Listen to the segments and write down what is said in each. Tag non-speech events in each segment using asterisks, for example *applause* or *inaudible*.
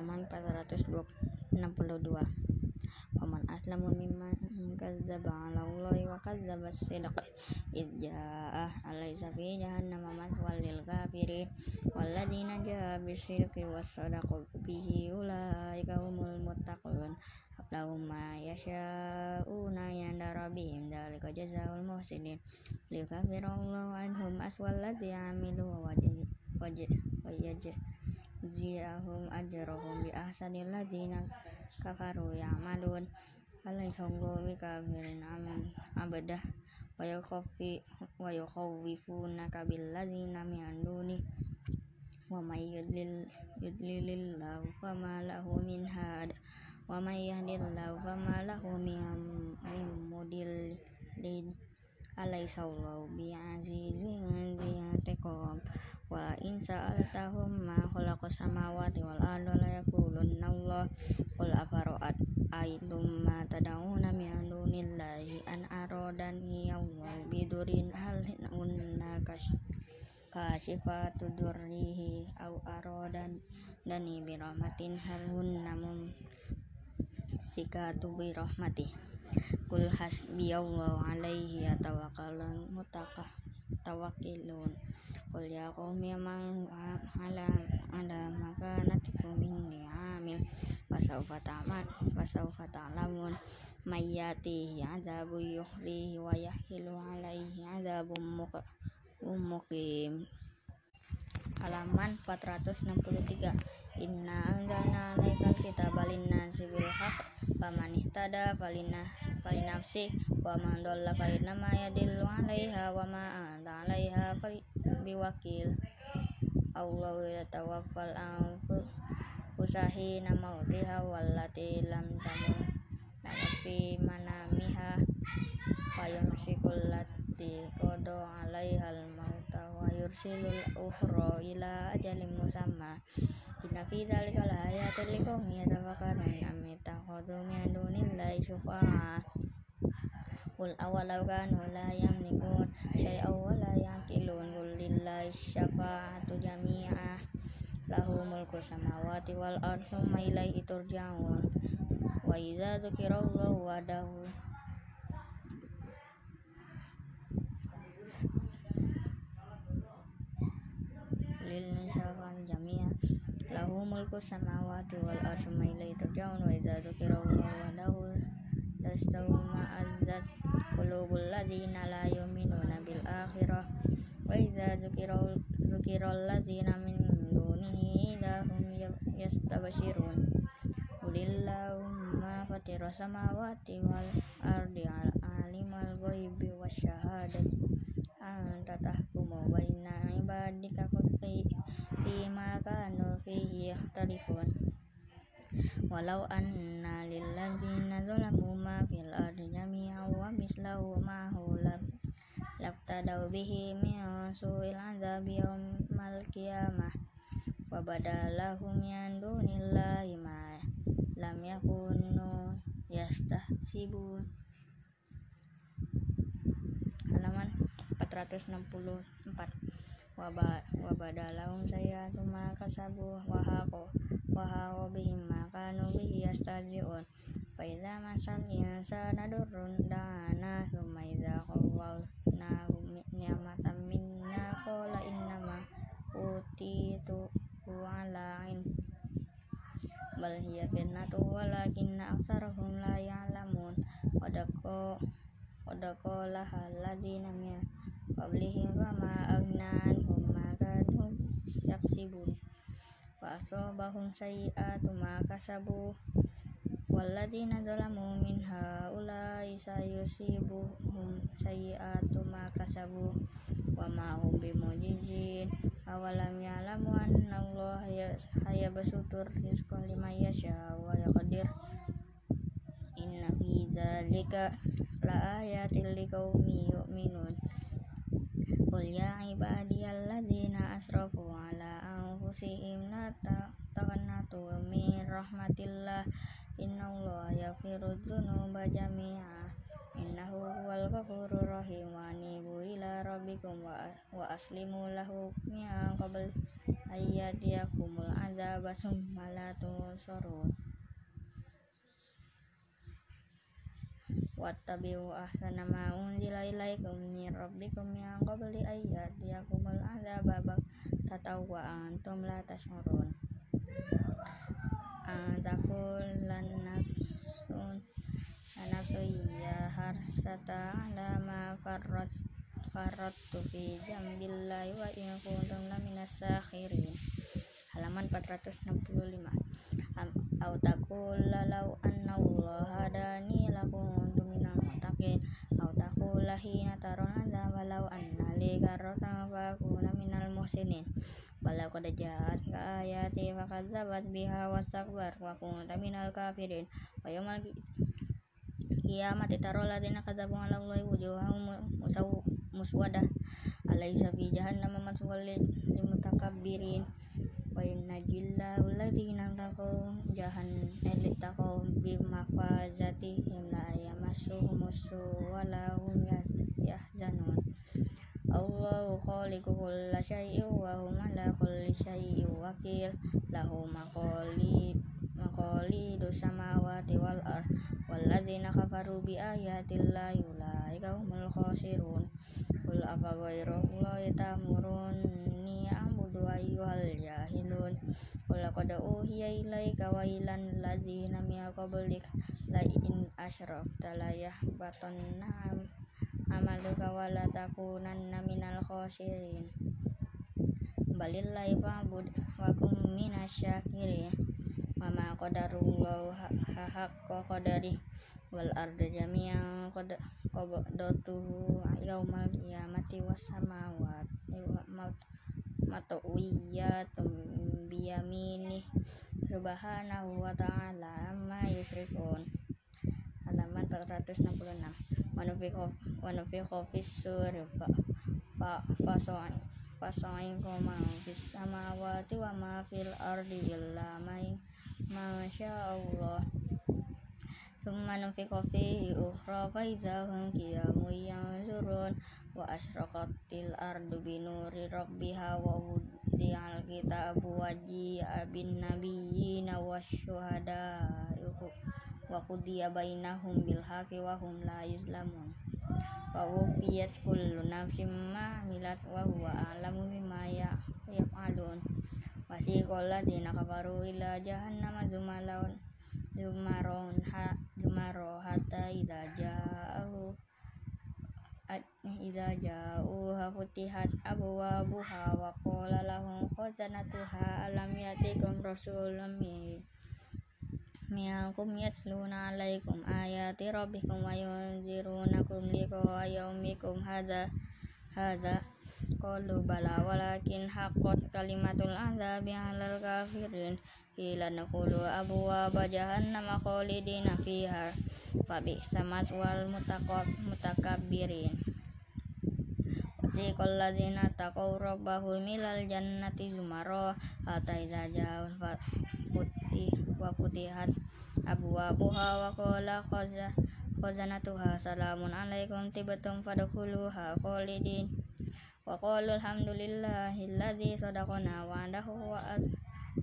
halaman 462 Faman aslamu mimman kadzdzaba 'ala Allahi wa kadzdzaba as-sidq. Id ja'ah alaysa fi jahannama mathwal lil kafirin. Walladzina jaa bis-sidqi was-sadaqu bihi ulaika humul muttaqun. Lahum ma yasha'una 'inda rabbihim. Dzalika jazaa'ul muhsinin liyukaffira Allahu 'anhum aswal ladzi 'amilu wa yajziyahum ajrahum bi ahsanil ladzina kafaru ya'malun. Alaysa Allahu bikafirin abdah wa yukhaffi wa yukhawifunaka bil ladzina min duni. Wa may yudlilillahu fama lahu min had. Wa may yahdillahu fama lahu min mudillin. Alaysa Allahu bi'azizin dzintiqam wa in sa'altahum ma khalaqas samawati wal arda la yaqulunna Allah. Qul afara'at aitum ma tad'una min dunillahi an aradani Allah bidurin hal hunna kashifatu durrihi aw aradan dani bi rahmatin hal hunna mum sikatu bi rahmati kul hasbiyallahu alaihi yatawakkalul mutakah tawakkilun qul ya qaumi man ala ala makanatikum minni amil fasawfa ta'man fasawfa ta'lamun may yatihi adzabu yuhrihi wa yahilu alaihi adzabum muqim. Halaman 463 Inna anzalna alaikal kitaba linnasi bil haqq faman ihtada falina falinafsi wa man dhalla fa inna ma yadillu 'alaiha wa ma anta 'alaiha biwakil. Allah yatawaffal anfusahi mautiha wallati lam tamut fi manamiha fa yumsikul lati qada 'alaiha al-mauta wa yursilul ukhra ila ajalin musamma. Inna fi dzalika laayatin liqaumin yatafakkarun am ittakhadhu min dunillahi syufa'a Qul awalau kanu la yamlikun syai'aw wa la yaqilun. Qul lillahi syafa'atu jami'ah lahu mulku samawati wal ardh summa ilaihi turja'un. Wa idza dzukirallahu wahdahu lil syafa'atu jami'ah lahu mulku samawati wal ardh summa ilaihi turja'un wa idza dzukirallahu wahdahu tastawu ma'azzat qulubul ladzina la yu'minuna bil akhirah wa idza dzukirul ladzina min dunihi idza hum yastabshirun Qulillahumma fatira samawati ardi alimal ghaibi anta tahkumu baina ibadika fi ma kanu fihi yakhtalifun walau anna lilladzina zalamu ma fil ardi jami'an wa mislahu ma'ahu laftadaw bihi min su'il azabi yawmal qiyamah wa badalahum min dunillahi ma lam yakunu yastahsibun. Halaman 464 wa badalahum sayyatu ma kasabu wa haqo wa haqo bihim ma kanu bihi yastahzi'un fa idza masal insana durrun dana thumma idza khawwalnahu ni'matan minna qala innama utitu ala ilm. Bal hiya fitnatu walakinna aktsarahum la ya'lamun. Qadaqo qadaqala alladzina min qablihim fama agna anhum ma kanu yaksibun. Fa asabahum sayyi'atu ma kasabu. Walladzina zalamu min haula'i sayusibuhum sayyi'atu ma kasabu. Wa ma hum bimujizin. Awalam ya'lamu anna Allah yabsutur rizqa liman yasha wa yaqdir. Inna fi dzalika la ayatin liqaumin yu'minun Qul ya ibadiyalladzina asrafu ala anfusihim la taqnatu min rahmatillah innallaha yaghfiru dzunuba jami'a innahu huwal ghafurur rahim wa anibu ila rabbikum wa, wa aslimu lahu min qabl ayyatiyakumul azab الكتاب ثم لا تنصرون wattabi'u ahsana ma unzila ilaikum min rabbikum min qabli an ya'tiyakumul adzaba tatawa antum la tash'urun. Antakul lan nafsun nafsu ya harsata ala ma farrat farrattu fi jambillahi wa in kuntum laminas sakhirin. Halaman 465 au takul lalau anna Allah hadani lakuntu minal muttaqin. Au takul hina taron azab walau anna li karratan fakuna minal muhsinin. Walau qad ja'at ka ayati fakadzabat biha wastakbar wa kunta minal kafirin. Wa yawmal qiyamati taro ladina kadzabu ala Allahi wujuhahum muswadah. Alaysa fi jahannam maswal lil mutakabbirin wa yunajillahu alladhina taqaw jahan elit taqaw bimafazatihim la yamassuhum wa la hum yahzanun Allahu khaliqu kulla syai'in wa hum ala kulli syai'in wakil. Lahu maqalid maqalidu samawati wal ard. Walladzina kafaru bi ayatillahi ulaika humul khasirun ayyuhal jahilun. Qul laqad uhiya ilaika wa ilal ladzina min qablik. La in asyrakta la yahbatanna amaluka wa la takunanna minal khasirin. Balillahi fa'bud wa kum minasyakirin wa ma qadarullahu haqqa qadari wal arda jami'an qad qabdatuhu yaumal qiyamati was samawati matawiyatun biyamini subhanahu wa ta'ala amma yusrikun halaman 466 manufikho manufikho fis sur. Fa fa fasoin fasoin koma fis samawati wa ma fil ardi illa ma sya Allah Summa nufiqa fihi ukhra fa idza hum qiyamun yanzurun. Wa asyraqatil ardu bi nuri rabbiha wa wudi'al kitabu wa ji'a bin nabiyyina wasyuhada wa qudiya bainahum bil haqqi wa hum la yuzlamun. Wa wufiyat kullu nafsin ma amilat wa huwa a'lamu bima yaf'alun wasiqal ladzina kafaru ila jahannama zumalun zumaron ha zumaro hatta idza ja'ahu idza ja'uha futihat abwabuha wa qala lahum khazanatuha qalu bala walakin haqqat kalimatul azabi 'alal kafirin. Qila nakhulu abwaaba jahannama khalidina fiha. Fabi'sa maswal mutakabbirin wasiqal ladzina taqaw rabbahum ilal jannati zumara. Hatta idza ja'al putih wa futihat abwabuha wa qala khazanatuha salamun alaikum tibtum fadkhuluha khalidin alladzi sadaqana wa'dahu wa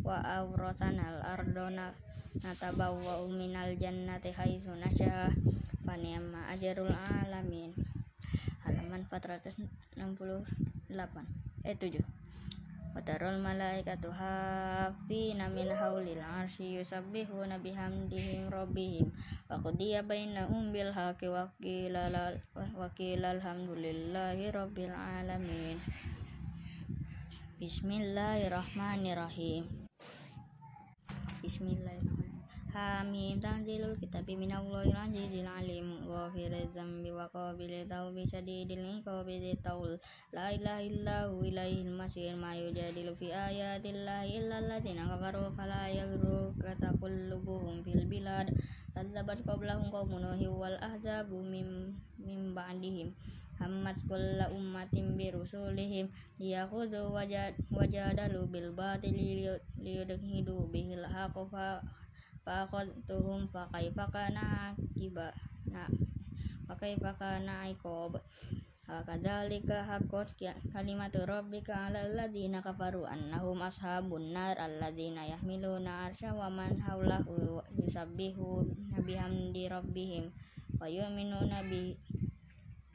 wa awrasana al-ardona natabawwa minal jannati haitsu nasya fa ni'ma ajrul alamin. Halaman 468 eh 7 Watarul malaikatu hafina min haulil arsy yusabbihuna bihamdihim rabbihim. Wa qudiya bainahum bil haqqi wa qila wa rabbil alamin. Bismillahirrahmanirrahim. Bismillahirrahmanirrahim Hamim tanzilul kitabi minallahi azizil alim ghafiriz dzambi wa qabilit taubi syadidil iqabi dzitaul. La ilaha illahu ilaihil masir ma yujadilu fi ayatillahi illa alladziina kafaru fala yaghurruka taqallubuhum fil bilad. Kadzabat qablahum qaumun nuhin wal ahzabu mim mim ba'dihim. Hammat kulla ummatin bi rusulihim liyakhudhu wajadalu bil batili liyudhidu bihil haqqa faqadtuhum fa kaifa kana akiba. Na fa kaifa kana iqab Kadzalika haqqat kalimatu rabbika 'alal ladzina kafaru annahum ashabun nar alladzina yahmiluna 'arsya wa man haulahu yusabbihu bihamdi rabbihim wa yu'minuna bi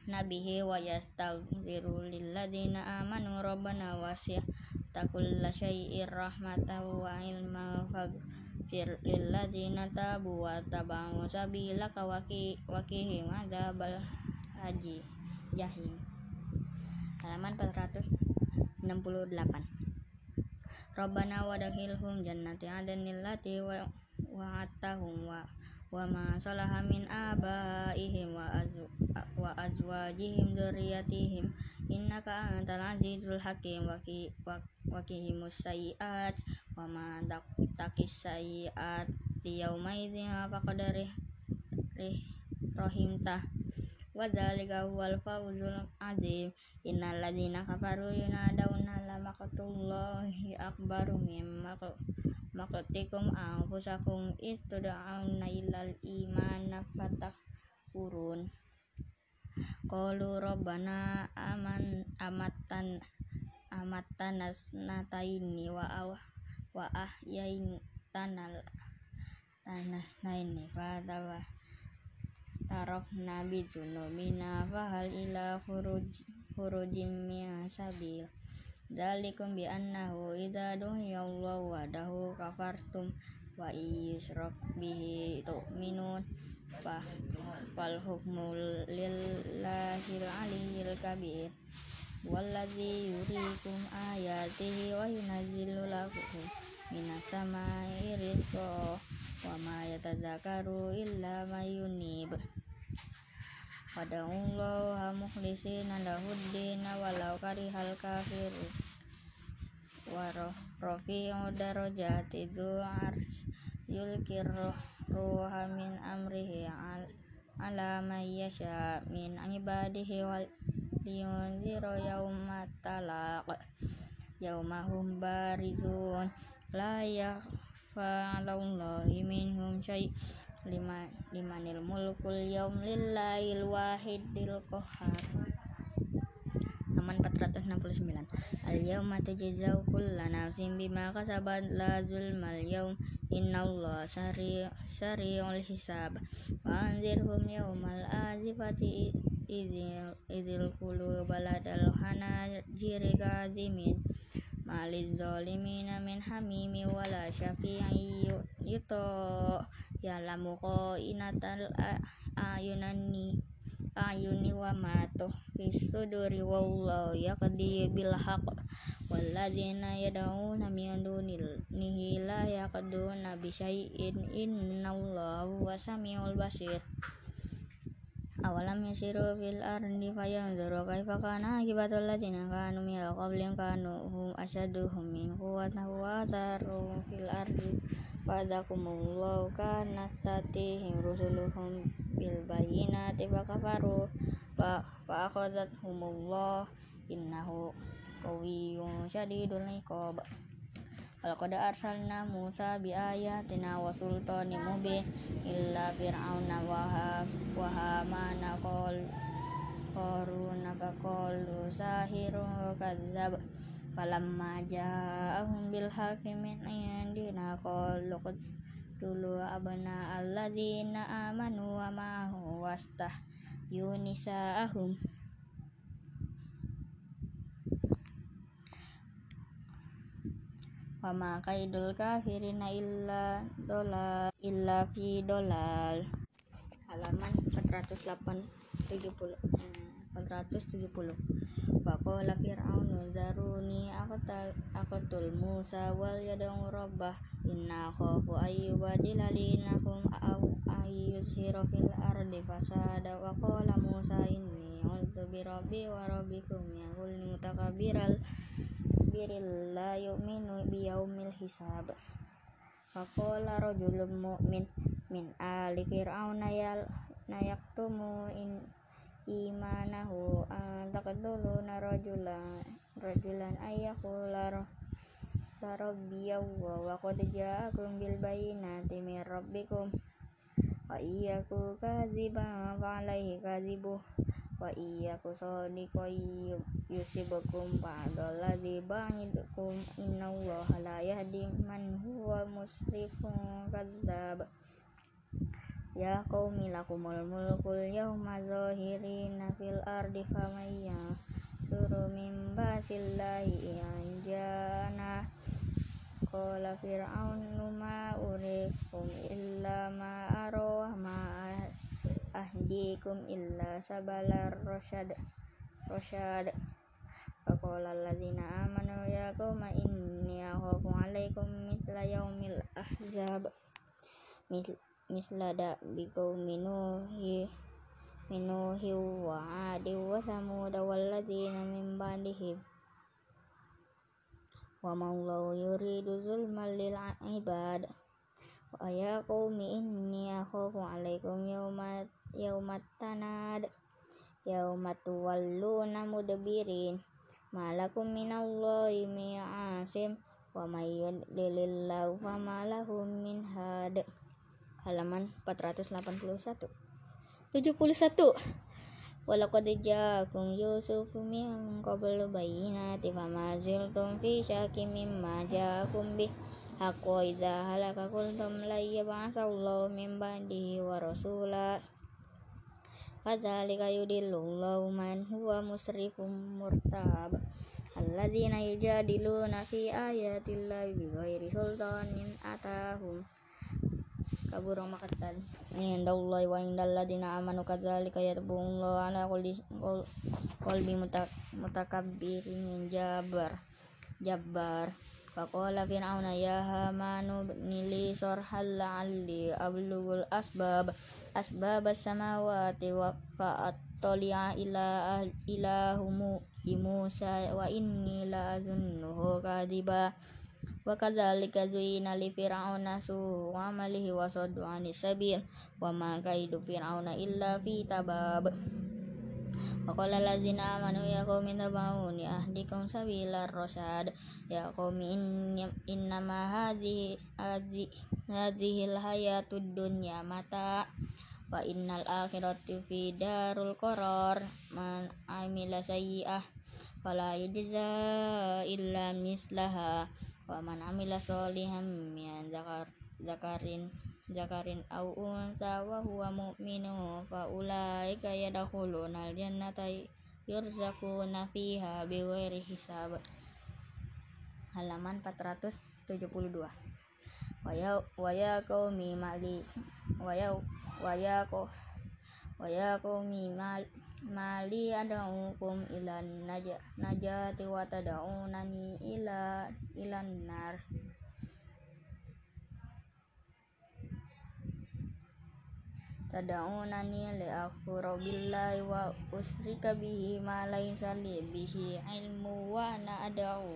nabihi wa yastaghfiru lilladzina amanu wa faghfir lilladzina tabu wa tabau sabilaka wa qihim adzabal haji Jahim. Halaman 468 Rabbana wadakhilhum jannati adnil lati wa wa'atahum wa wa ma salaha min abaihim wa azwa wa azwajihim dzurriyyatihim. Innaka antal azizul hakim. Wa ki wa kihimus sayiat wa ma takis sayiat yauma idzin faqad rahimtah wa dzalika huwal fawzul azim. Innal ladzina kafaru yunadawna la maqtullahi akbaru mim maqtikum anfusakum. Istud'auna ilal iman fatah urun qalu rabbana aman amatan amatan nasnataini wa aw wa ahyain tanal tanasnaini fa tarafna bi dzunubina fahal ila khuruj khurujim min sabil. Dalikum bi annahu idza duhiya Allah wahdahu kafartum wa yusrak bihi tu'minun. Fa fal hukmu lillahil aliyyil kabir wallazi yurikum ayatihi wa yunazzilu lakum minas samai rizqa wa ma yatadzakaru illa may yunib Fada'ullaha mukhlisina lahuddin walau karihal kafirun wa rafi'u darajati dzu ars yulkir ruha min amrihi al ala may yasha min ibadihi wal liyunzira yawma talaq yawmahum barizun. La yakhfa 'alallahi minhum syai' lima limanil mulkul yaum lillahil wahidil qahar halaman 469 al yauma tujzau kullu nafsin bima kasabat la zulmal yaum innallaha sari sariul hisab. Wa anzirhum yaumal azifati idzil idzil qulub baladal hanajiri kazimin malil zalimina min hamimi wala syafi'i yuto. Ya'lamu inatal ayunani ayuni wa ma tuhfis suduri wallahu yaqdi bil haqq walladzina yad'una min dunihi la yaqduna bi syai'in innallaha huwas samiul basir. Awalam yasiru fil ardi fayanzuru kaifa kana akibatul ladzina kanu min qablihim kanu hum asyaduhum min quwwatin wa fil ardi Fadakumullahu kana tatihim rusuluhum bil bayyinati fa kafaru fa akhadhathumullah innahu qawiyyun syadidul iqab. Walaqad arsalna Musa bi ayatina wa sultanin mubin illa fir'auna wa wa hamana qol qaruna faqalu sahirun kadzab falamma ja'ahum bil haqqi min indina qalu dulu abna alladzina amanu wa ma'ahu wastah yunisa'ahum wa ma kaidul kafirina illa dolal illa fi dolal. Halaman 408 70 470 Faqala Fir'aunu zaruni aqtal aqtul Musa wal yad'u rabbah inna khafu ayyubadilalakum aw ayyuzhira fil ardi fasada. Wa qala Musa inni a'udzu bi rabbi wa rabbikum yaqul mutakabbiral biril la yu'minu bi yaumil hisab. Faqala rajulun mu'min min ali fir'auna yal nayaktumu in imanahu taqtuluna rajulan rajulan ayakula larabbiyahu wa qad ja'akum bil bayyinati min rabbikum wa iyyaku kadziban fa alaihi kadzibuh wa iya kusodiko yusibukum ba'daladzi ba'idukum innallaha la yahdi man huwa musrifun kadzab Ya qaumi lakumul mulkul yawma zahirina fil ardi famayya suru min basillahi anjana. Qala fir'aunu ma urikum illa ma arawah ma ahdikum illa sabalar rosyad rosyad Faqala alladzina amanu ya qauma inni akhafu alaikum mitla yaumil ahzab mislada bikau minuhi minuhi wa. Adi wa samud walladzina min ba'dihim wa maullahu yuridu zulman lil ibad. Wa ya qaumi inni akhafu alaikum yawma yawmat tanad yawma tuwalluna mudbirin. Malakum minallahi mi'asim wa may yudlilillahu fama lahum min had halaman 481 71 Walaqad ja'akum Yusufu min qablu bayyinati fama ziltum fi syaki mimma ja'akum bih Haqqo idza halaka qultum la yab'atsallahu min ba'dihi wa rasula. Kadzalika yudillullahu man huwa musrifum murtab. Alladzina yujadiluna fi ayatillahi bighairi sultanin atahum kabura makatan indallahi wa indal ladina amanu kadzalika yatbullahu ala kulli qalbi mutakabbirin jabbar jabbar. Faqala fir'auna ya hamanu nili sarhal la'alli ablugul asbab asbab as-samawati wa fa'attali'a ila ilahumu Musa wa inni la azunnuhu kadiba wa kadzalika zuyyina li fir'auna su'u amalihi wa saddu 'anis sabil. Wa ma kaidu fir'auna illa fi tabab. Wa qala allazina amanu ya qaumi tabawuni ahdikum sabilar rasyad ya qaumi innama hadhihi hadhihi hayatud dunya mata. Wa innal akhirati fi darul qarar. Man amila sayyi'ah fala yajza illa mislaha wa man amila solihan min zakar zakarin zakarin au unsa wa huwa mu'minu fa ulaika yadkhuluna al jannata yurzaquna fiha bighairi hisab. Halaman 472 waya waya qaumi mali waya waya waya qaumi mali mali ad'ukum ila najati wa tad'unani ila ilan nar. Tad'unani li akfura billahi wa usrika bihi ma laysa li bihi ilmu wa na ad'u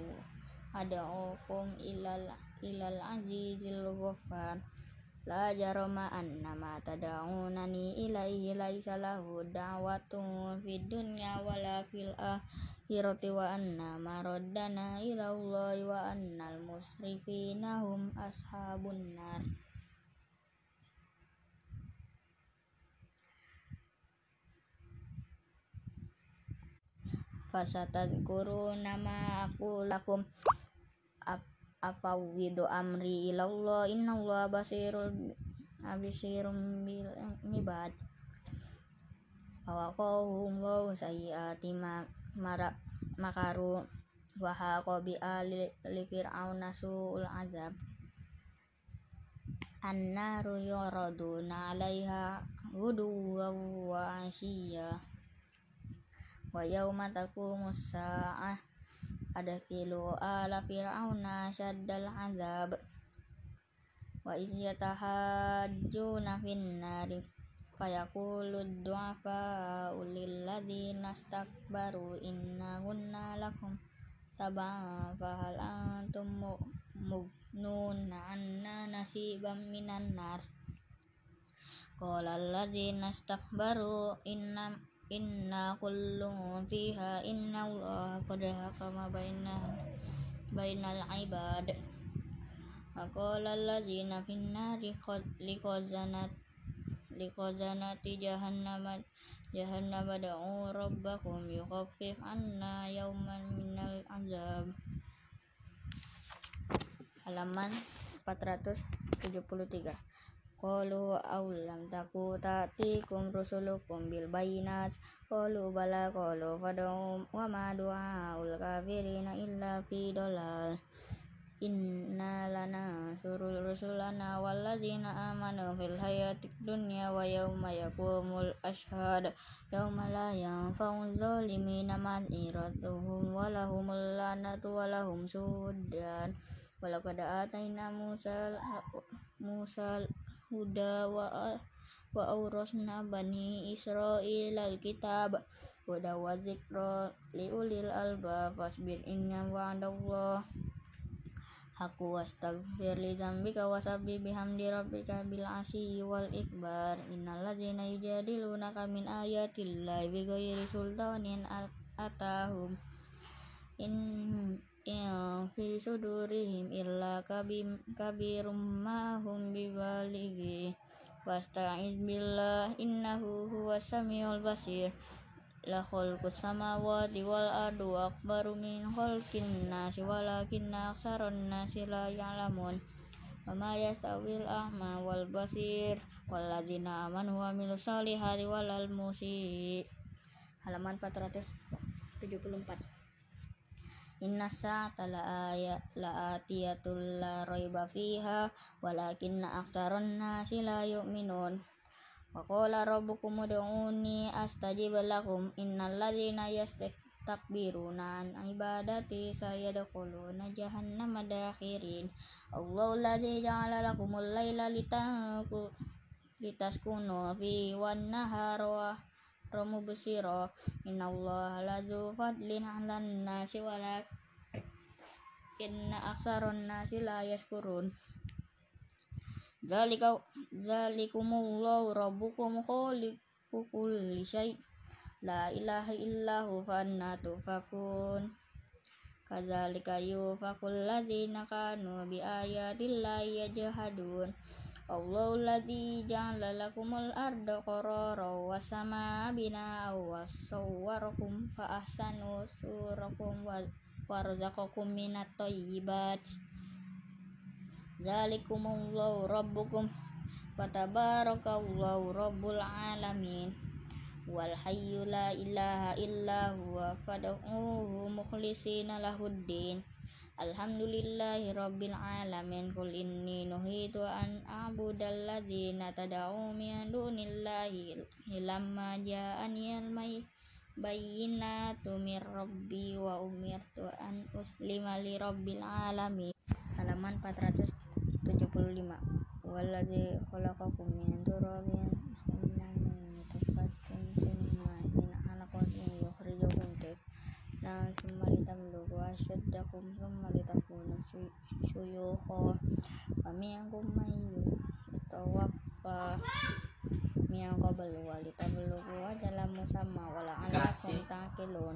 ad'ukum ilal ilal azizil ghaffar La jarama annama tad'unani ilaihi laisa lahu da'watun fid dunya wala fil akhirati wa anna maraddana ila Allah wa annal musrifina hum ashabun nar. Fasatadkuru nama aku lakum afawwidu amri ilallah innallaha basirul abisirum bil ibad awaqahum wa sayyiati ma mara makaru wa haqa bi ali li fir'auna su'ul azab. Annaru yuraduna 'alaiha ghuduwan wa 'ashiyya wa yauma taqumus sa'ah adkhilu ala fir'auna syaddal azab. Wa iz yatahajjuna fin nari fayaqulu du'afa ulil ladzina istakbaru inna kunna lakum tab'a fahal antum mugnun anna nasiban minan nar. Qala alladzina istakbaru inna inna kullum fiha inna Allah qad hakama baina bainal ibad. Aqala allazina finnari liqazanat liqazanati jahannam jahannam da'u rabbakum yukhaffif anna yawman minal azab. Halaman 473 Qalu awlam taku ta'tikum rusulukum bil bayinat Qalu bala qalu fad'u wa ma du'aul kafirina illa fi dolal Inna lana surul rusulana walladzina amanu fil hayati dunya wa yawma yakumul ashhad. Yawma la yanfa'u zalimina ma'iratuhum walahumul lanatu walahum sudan. Walaqad atayna Musa Musa huda wa wa aurasna bani Israil alkitab. Huda wa zikra liulil alba fasbir inna wa'adallah. Haku wastaghfir li dzambika wasabbi bihamdi rabbika bil asyi wal ikbar. Innal ladzina yujadilunaka min ayatillahi bighairi sultanin atahum in fi sudurihim illa kabim kabirum ma hum bibalighi wasta'iz billah innahu huwas samiul basir. La khalqus samawati wal ardi akbaru min khalqin nasi walakinna aksarun nasi la ya'lamun. Wa ma yastawil a'ma wal basir. Walladzina amanu wa amilus solihati walal musi halaman 474 Inna sa'ata la ayat la raiba fiha walakinna aktsaron nasi la yu'minun. Wa qala rabbukum ud'uni astajib lakum innal ladzina yastakbiruna an ibadati sayadkhuluna jahannama dakhirin. Allahu alladzi ja'ala lakumul laila litaskunu fi wan nahara inna Allah lazu fadlin alan nasi walak inna aksaron nasi la yaskurun zalika zalikumullahu rabbukum khaliqu kulli syai la ilaha illahu fanna tufakun. Kadzalika yufakul ladzina kanu bi ayatillahi yajhadun Allahu alladzi ja'ala lakumul arda qararan was samaa binaa wa sawwarakum fa ahsanu surakum wa warzaqakum minat thayyibat alamin wal hayyu la ilaha illa huwa fad'uhu mukhlisina lahuddin Alhamdulillahi rabbil alamin. Qul inni nuhitu an a'budal ladzina tad'u min dunillahi lamma ja'ani al-may bayyinatu mir rabbi wa umirtu an uslima li rabbil alamin. Halaman 475 walladzi khalaqakum min turabin summa litablugu asyaddakum summa litakunu syuyukha wa minkum man yatawaffa min qablu wa litablugu ajalan musamma wa la'allakum taqilun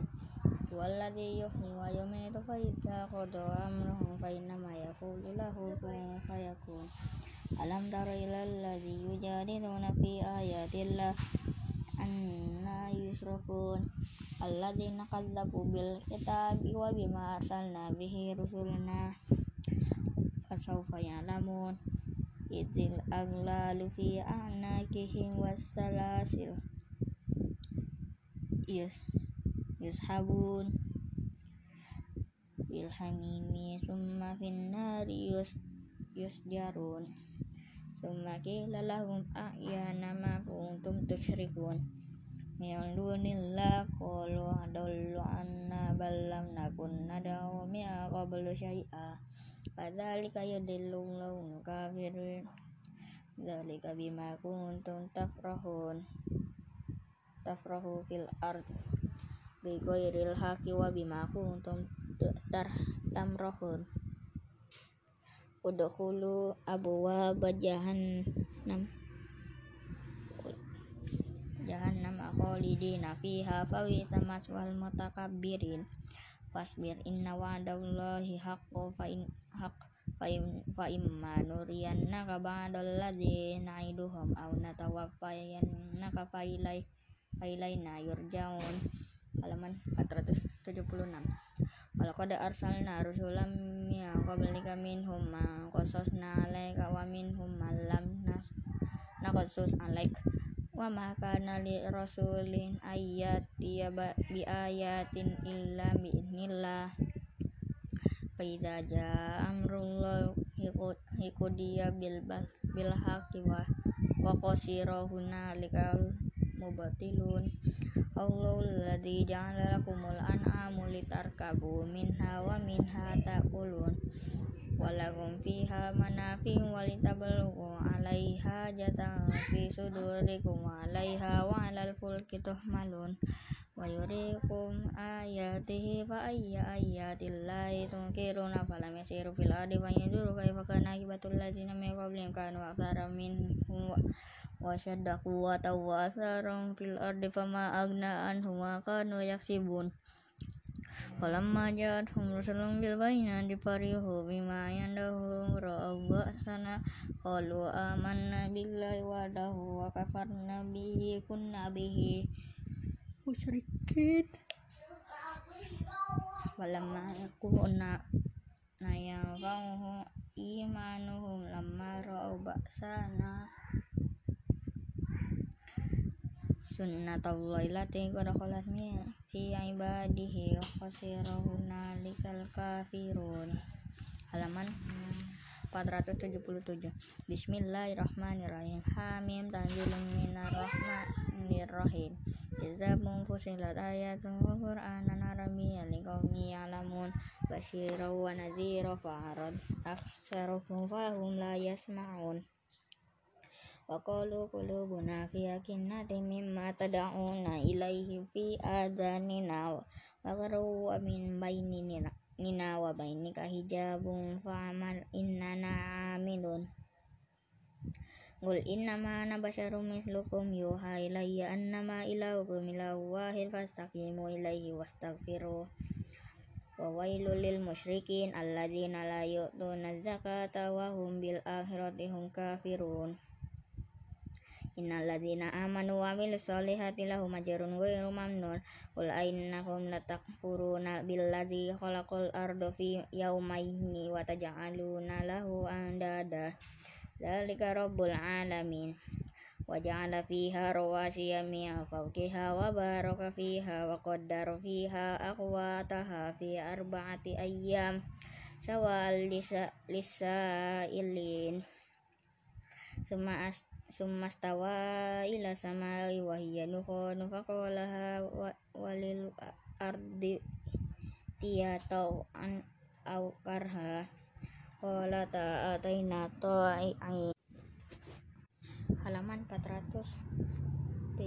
walladzi yuhyi wa yumiitu fa idza qada amrahu fa innama yaqulu lahu kun fayakun alam tara ilal anna yusrafun alladzina kadzabu bil kitabi wa bima arsalna bihi rusulana fasawfa ya'lamun. Idil aglalu fi a'naqihim wassalasil. Yus yushabun. Bil hamimi summa fin nari yus yusjarun summa qila lahum a'yana ma kuntum tusyrikun. Min dunillah qalu adallu anna ballam nakun nad'u min qablu syai'a. Kadzalika yudillullahu kafirin dzalika bima kuntum tafrahun. Tafrahu fil ard. Bi ghairil haqqi wa bima kuntum tamrahun udkhulu abwaaba jahannam. Jahannam khalidina fiha fawita maswal mutakabbirin. Fasbir inna wa'dallahi haqqo fa in haqq fa imma nuriyannaka ba'dal ladzi na'iduhum aw natawaffayannaka fa ilai ilaina yurjaun. Halaman 476 Walaqad arsalna rusulam min qablika minhum man qasasna 'alaika wa minhum man lam naqsus 'alaik. Wa ma kana li rasulin ayat dia bi ayatin illa bi idnillah. Fa idza jaa amrullah hiqudiya bil bil haqqi wa wa qasira mubatilun. Allahul ladzi ja'ala lakumul an'amu litarkabu minha wa minha ta'kulun. Walakum fiha manafi walitablughu 'alaiha jatan fi sudurikum wa 'alaiha wa 'alal fulki tuhmalun. Wa yurikum ayatihi fa ayya ayatillahi tunkiruna falam yasiru fil ardi fayanduru kaifa kana akibatul ladzina min qablihim kanu aktsara minhum wa wa atharan fil ardi fama agna anhum wa kanu yaksibun. Falamma ja'atuhum rusulun bil bayyinati farihu bima yandahum ra'aw ba'sana qalu amanna billahi wahdahu wa kafarna bihi kunna bihi. Musyrikin Falamma yakuna na yanfa'uhum imanuhum lamma ra'aw ba'sana sunnatullahi lati qad khalat min fi ibadihi khasirahuna likal kafirun. Halaman 477 Bismillahirrahmanirrahim. Hamim tanzilun minar rahmanir rahim Kitabun fusilat ayatun wa qur'anan arabiyyan liqaumin ya'lamun. Basyira wa nadhira fa'arad aktsaruhum fahum la yasma'un وقالوا قلوبنا في أكنة مما تدعونا إليه في آذاننا وغروا من بيننا وبينك حجاب فعمل إننا عاملون قل إنما أنا بشر مثلكم يوحى إلي أنما إلهكم إله واحد فاستقيموا إليه واستغفروه وويل للمشركين الذين لا يؤتون الزكاة وهم بالآخرة هم كافرون innal ladzina amanu wa amilus solihati lahum ajrun ghairu mamnun. Qul ainakum latakfuruna billadzi khalaqal arda fi yawmaini wa taj'aluna lahu andada. Dzalika rabbul alamin. Wa ja'ala fiha rawasiya min fawqiha wa fiha wa qaddara fiha aqwataha fi arba'ati ayyam. Sawal sumastawa ila samai wa hiya nukhanu faqalaha walil ardi tiyatau an au karha. Qala ataina ta'i halaman 478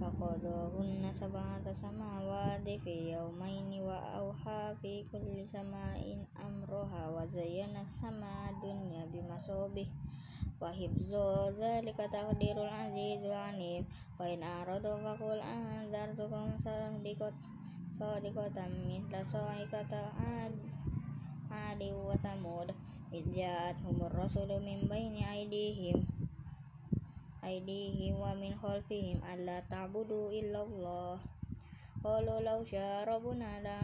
faqadahunna sab'ata samawati fi yawmaini wa auha fi kulli sama'in amroha wa zayyana sama dunya bimasobih wa hibzu zalika taqdirul azizul alim. Wa in aradu faqul anzartukum sadiqat sadiqatan mithla sa'iqata ad adi wa samud. Idja'athumur rasulu min baini aydihim aydihim wa min khalfihim alla ta'budu illallah. Qalu law syaa rabbuna la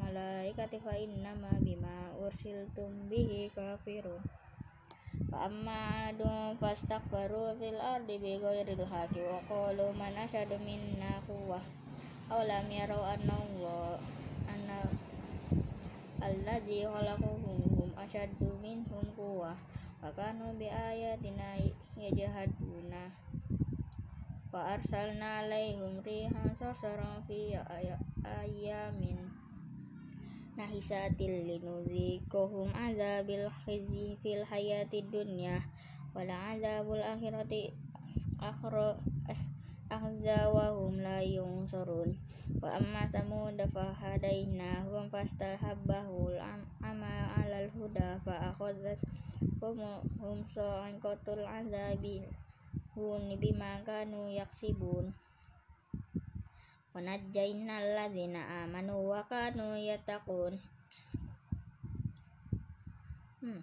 malaikati fa innama bima ursiltum bihi kafirun فأما عاد فاستكبروا في الأرض بغير الحق وقالوا من أشد منا قوة أولم يروا أن الله أن الذي خلقهم هم أشد منهم قوة وكانوا بآياتنا يجحدون فأرسلنا عليهم ريحا صرصرا في أيام nahisatil linuzikuhum azabil khizi fil hayati dunya wala azabul akhirati akhra eh, ahza wa hum la yunsurun. Wa amma samud fa hadainahum fastahabbahu ama alal huda fa akhadhat hum hum bima kanu yaksibun wa najjayna alladzina amanu wa kanu yattaqun hmm.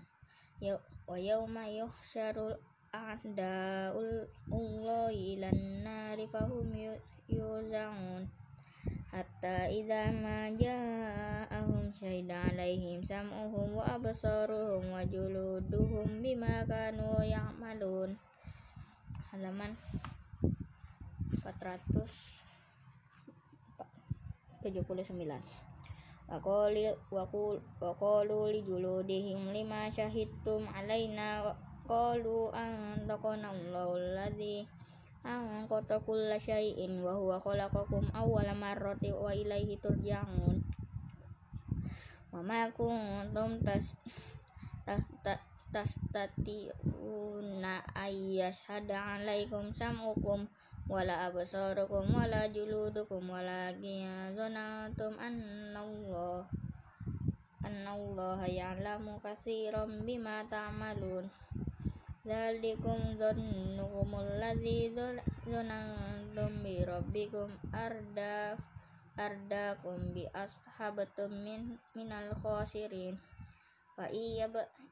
wa yawma yuhsyaru a'da'ullahi ilan nari fahum yuza'un hatta idza ma ja'ahum syahida alaihim sam'uhum wa absaruhum wa juluduhum bima kanu ya'malun halaman 479 Waqali waqalu li juludihim lima syahidtum alaina qalu an taqana Allahu alladhi an qata kulla syai'in wa huwa khalaqakum awwala marrati wa ilaihi turja'un. Wa ma kuntum tas tas tas tati'una ayyashhada alaikum sam'ukum wala absarukum wala juludukum wala zanantum annallah annallaha ya'lamu katsiran bima ta'malun. Dzalikum dhannukum alladzi dzanantum bi rabbikum arda ardakum bi ashabatum min minal khasirin. Fa iya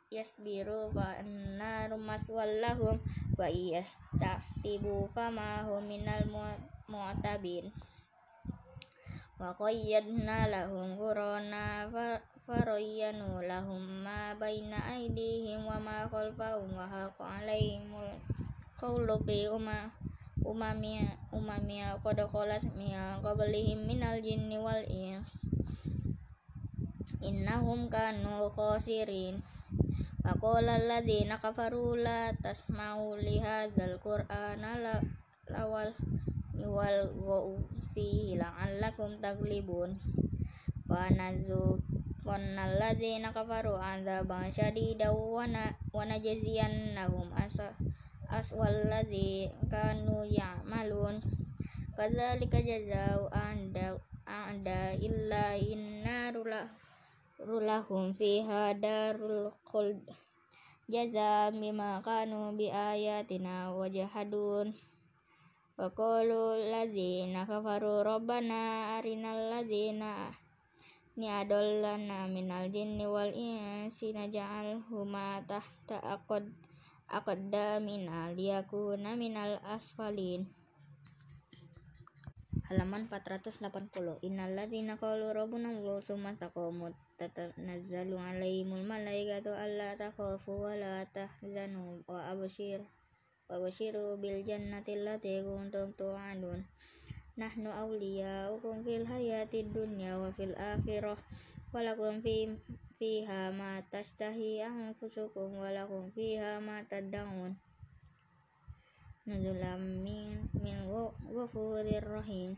yasbiru fa annaru maswallahum wa iyastahtibu fama hum minal mu'tabin. Wa qayyadna lahum qurana faroyyanu lahum ma baina aydihim wa ma khalfahum wa haqa alaihimul qawlu bi umma umami umami qad khalas min qablihim minal jinni wal ins. Innahum kanu khasirin Faqala alladziina kafaru la tasma'u li hadzal qur'ana lawal wal fihi la'allakum taglibun. Wa nazu qanna alladziina kafaru adzaban syadidan wa wa najziyannahum asa aswal ladzi kanu ya'malun rulahum fiha darul khuld. Jaza bima kanu bi ayatina wajahadun wa qalu ladzina kafaru rabbana arinal ladzina ni adallana minal jinni wal insi naj'alhuma tahta aqad aqdamina liyakuna minal asfalin. Halaman 480 innal ladzina qalu rabbuna Allah summa taqamu tatanazzalu alaihimul malaikatu alla takhafu wa la tahzanu wa abshir wa bashiru bil jannati allati kuntum tu'adun nahnu awliya'ukum fil hayati dunya wa fil akhirah wa lakum fi fiha ma tashtahi anfusukum wa lakum fiha ma tad'un nuzulam min min ghafurir rahim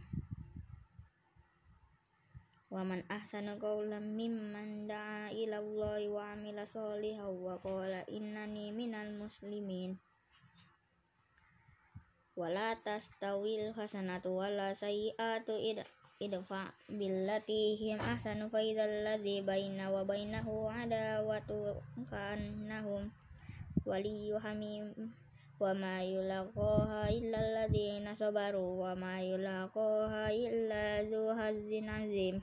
wa man ahsanu qawlan mimman da'a ila Allahi wa amila sholihan wa qala innani minal muslimin. Wala tastawil hasanatu wala sayyi'atu idfa billati him ahsanu fa idzal ladzi baina wa bainahu adawatu kannahum waliyyu hamim. Wa ma yulaqaha illa alladzina sabaru wa ma yulaqaha illa dzu azim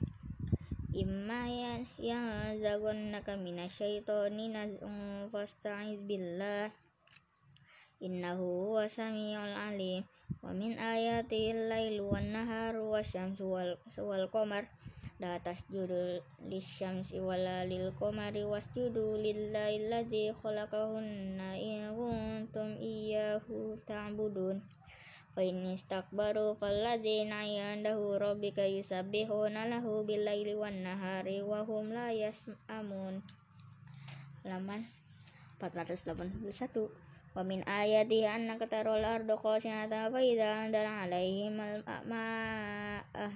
imma yang zagunnaka minasyaitoni naz'un fasta'iz billah. Innahu huwa samiul alim. Wa min ayati al-lailu wan naharu wasyamsu wal, wal qamar. La tasjudu lisyamsi wala lil qamari wasjudu lillahi alladzi khalaqahunna in kuntum iyyahu ta'budun fa in istakbaru falladzina indahu rabbika yusabbihuna lahu billaili wan nahari wa hum la yas'amun. Halaman 481 wa min ayati annaka taral arda khashi'atan fa idza anzala 'alaihim al-ma'a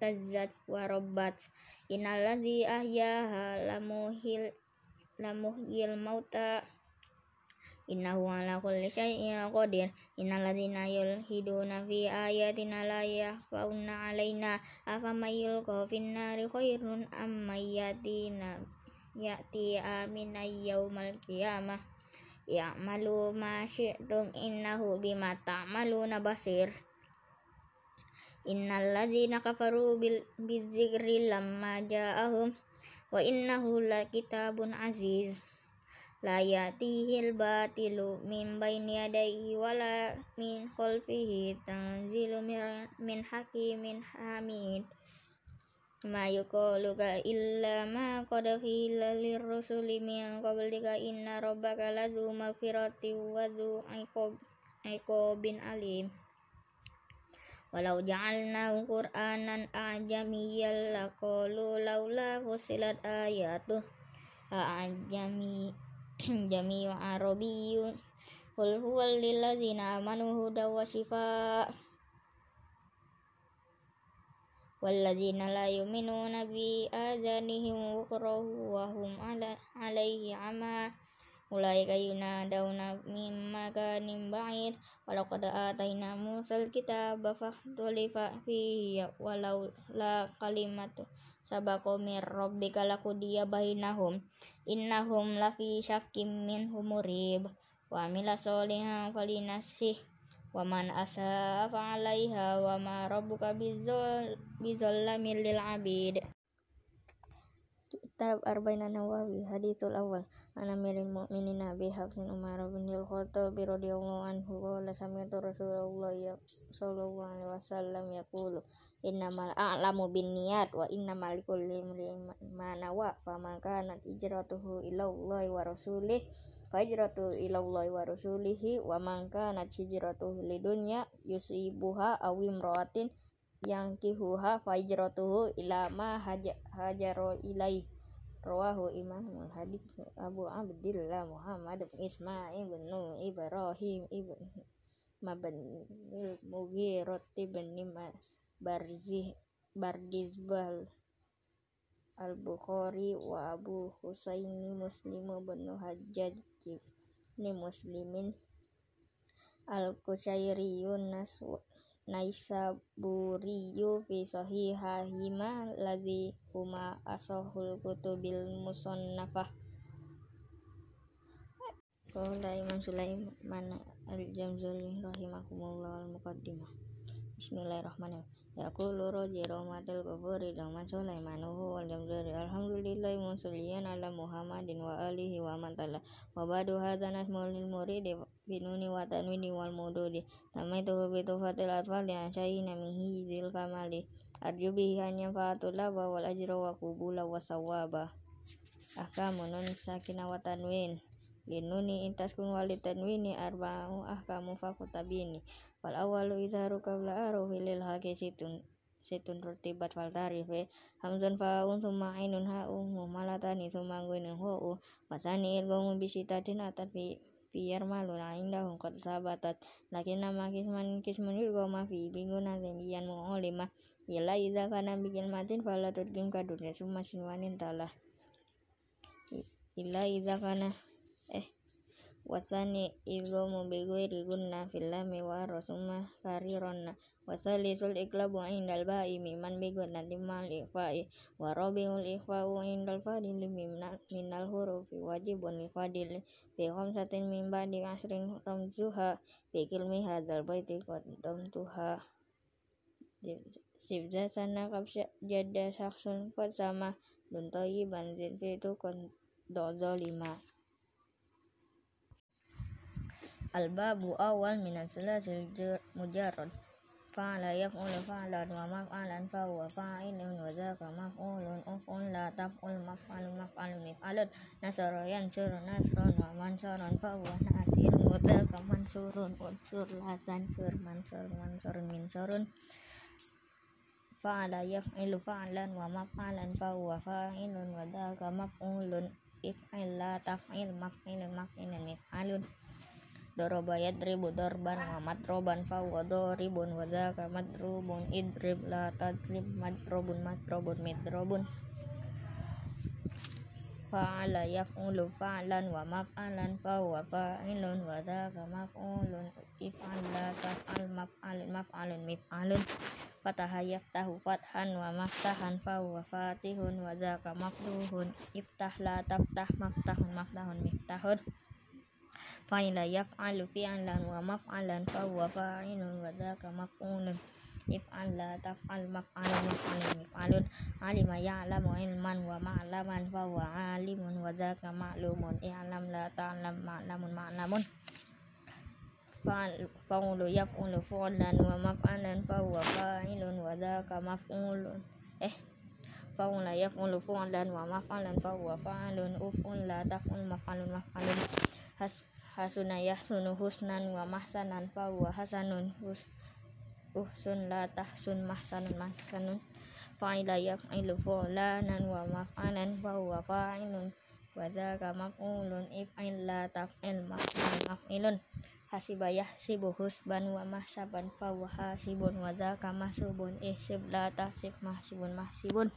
tazzat wa rabbat. Innal ladzi ahyaha lamuhil lamuhyil mauta innahu ala kulli syai'in qadir. Innal ladzina yulhiduna fi ayatina la yakhfauna alaina. May yulqa fin nari khairun may yatina ya'ti amina yaumal qiyamah. Ya'malu ma syi'tum innahu bima ta'maluna basir. Innal ladzina kafaru bil bizikri lamma ja'ahum. Wa innahu lakitabun aziz la yatihil batilu min baini yadayhi wala min khalfihi tanzilu min hakimin hamid. Ma yuqaluka illa ma qad qila lirrusuli min qablika inna rabbaka lazu maghfirati wa zu iqabin alim. Walau ja'alnahu Qur'anan a'jamiyyan laqalu laula fusilat ayatuh. A'jami *clears throat* jami'u arabiyyun qul huwal lilladzina amanu huda wa shifaa walladzina la yu'minuna bi adanihim wukrahu wa hum ala alaihi ama ulaika yunadawna min makanin ba'id walaqad atayna musal kitaba fakhtulifa fihi walau la kalimatu sabaqo mir rabbika laqudiya bainahum innahum lafi syakkim min humurib. Wa amila solihan falinasih wa man asa fa'alaiha wa ma rabbuka bizallamin lil abid Kitab Arba'in Nawawi Hadithul Awal Ana miril mu'minin Abi Hafsin Umar bin Al-Khattab radhiyallahu anhu qala sami'tu Rasulullah sallallahu alaihi wasallam yaqulu innamal a'lamu bin niat wa innamal likulli ma nawa faman kana hijratuhu ila Allah wa rasulih fa hijratu ila Allah wa rasulihi wa man kana hijratuhu lidunya yusibuha aw imra'atin yankihuha fa hijratuhu ila ma hajaru ilai rawahu imam hadis Abu Abdillah Muhammad bin Ismail bin Ibrahim ibn Mabn Mughirah bin Barzih Bardizbal Al-Bukhari wa Abu Husaini Muslim bin Hajjaj ni Muslimin Al-Kushairiyun Naisaburiyu fi sahihahima ladzi huma asahul kutubil musannafah. Qala Imam Sulaiman Al-Jamzuli rahimakumullah al-muqaddimah Bismillahirrahmanirrahim Yaqulu roji rahmatil kufuri Rahman Sulaimanuhu wal jamzuri Alhamdulillahi musalliyan ala Muhammadin wa alihi wa man tala. Wa badu hadha nasmul lil muridi binuni wa tanwini wal mududi. Tamaituhu bitufatil atfal yang syahina mihi zil kamali. Arju bihi hanya fa'atullah wa wal ajra wa kubula wa sawaba Ahkamu nun sakina wa Linuni intaskun wali tanwini arba'u ahkamu fakutabini wal awalu izharu qabla arufi lil haqi situn situn rutibat fal tarife. Hamzan faun summa ainun ha'u mumalatani summa guinun hu'u masani ilgomu bisitatin atat fi fiyar malun indahum qad sabatat. Lakin nama kisman kisman ilgoma fi binguna zemiyan mu'olima. Yala idza kana bikin matin fala tudgim kadurnya summa sinwanin talah. Illa idza kana wasani idghamu bi ghairi gunna fil lami wa rasuma karironna wasalisul iklabu indal ba'i miman bi gunna limal ikhfa'i wa rabiul ikhfa'u indal fadili minal hurufi wajibun li fadili. Bi khamsatin min ba'di asrin ramzuha. Bi kilmi hadzal baiti qaddamtuha. Sibza sana kapsya jadda saksun qad sama dun tayyiban zin fitu qad lima Al-babu awal minan sulasil mujarrad. Fa'ala yaf'ulu fa'lan wa maf'alan fa huwa fa'ilun wa dzaka maf'ulun uf'un la taf'ul maf'alun maf'alun mif'alun. Nasara yansuru nasran wa mansaran fa huwa nasirun wa dzaka mansurun unsur la tansur mansur mansurun minsurun. Fa'ala yaf'ilu fa'lan wa maf'alan fa huwa fa'ilun wa dzaka maf'ulun if'il la taf'il maf'ilun maf'ilun mif'alun Doroba yadribu dorban wa matroban fa wa doribun wa dzaka madrubun idrib la tadrib madrobun madrobun midrobun fa'ala yaf'ulu fa'lan wa maf'alan fa wa fa'ilun wa dzaka maf'ulun if'al la taf'al maf'alun maf'alun mif'alun fataha yaftahu fathan wa maftahan fa wa fatihun wa dzaka maftuhun iftah la taftah maftahun maftahun miftahun fa'ila yaf'alu fi'lan wa maf'alan fa huwa fa'ilun wa dzaka maf'ulun if'al la taf'al maf'alun maf'alun maf'alun alima ya'lamu ilman wa ma'laman fa huwa alimun wa dzaka ma'lumun i'lam la ta'lam ma'lamun ma'lamun fa'ulu yaf'ulu fu'lan wa maf'alan fa huwa fa'ilun wa dzaka maf'ulun eh fa'ula yaf'ulu fu'lan hasuna yahsunu husnan wa mahsanan fa huwa hasanun. Hus uhsun la tahsun mahsanun mahsanun. Fa'ila yaf'ilu fu'lanan wa maf'alan fa huwa fa'ilun. Wa dzaka maf'ulun if'il la taf'il maf'ul maf'ilun. Hasiba yahsibu husban wa mahsaban fa huwa hasibun. Wa dzaka mahsubun ihsib la tahsib mahsibun mahsibun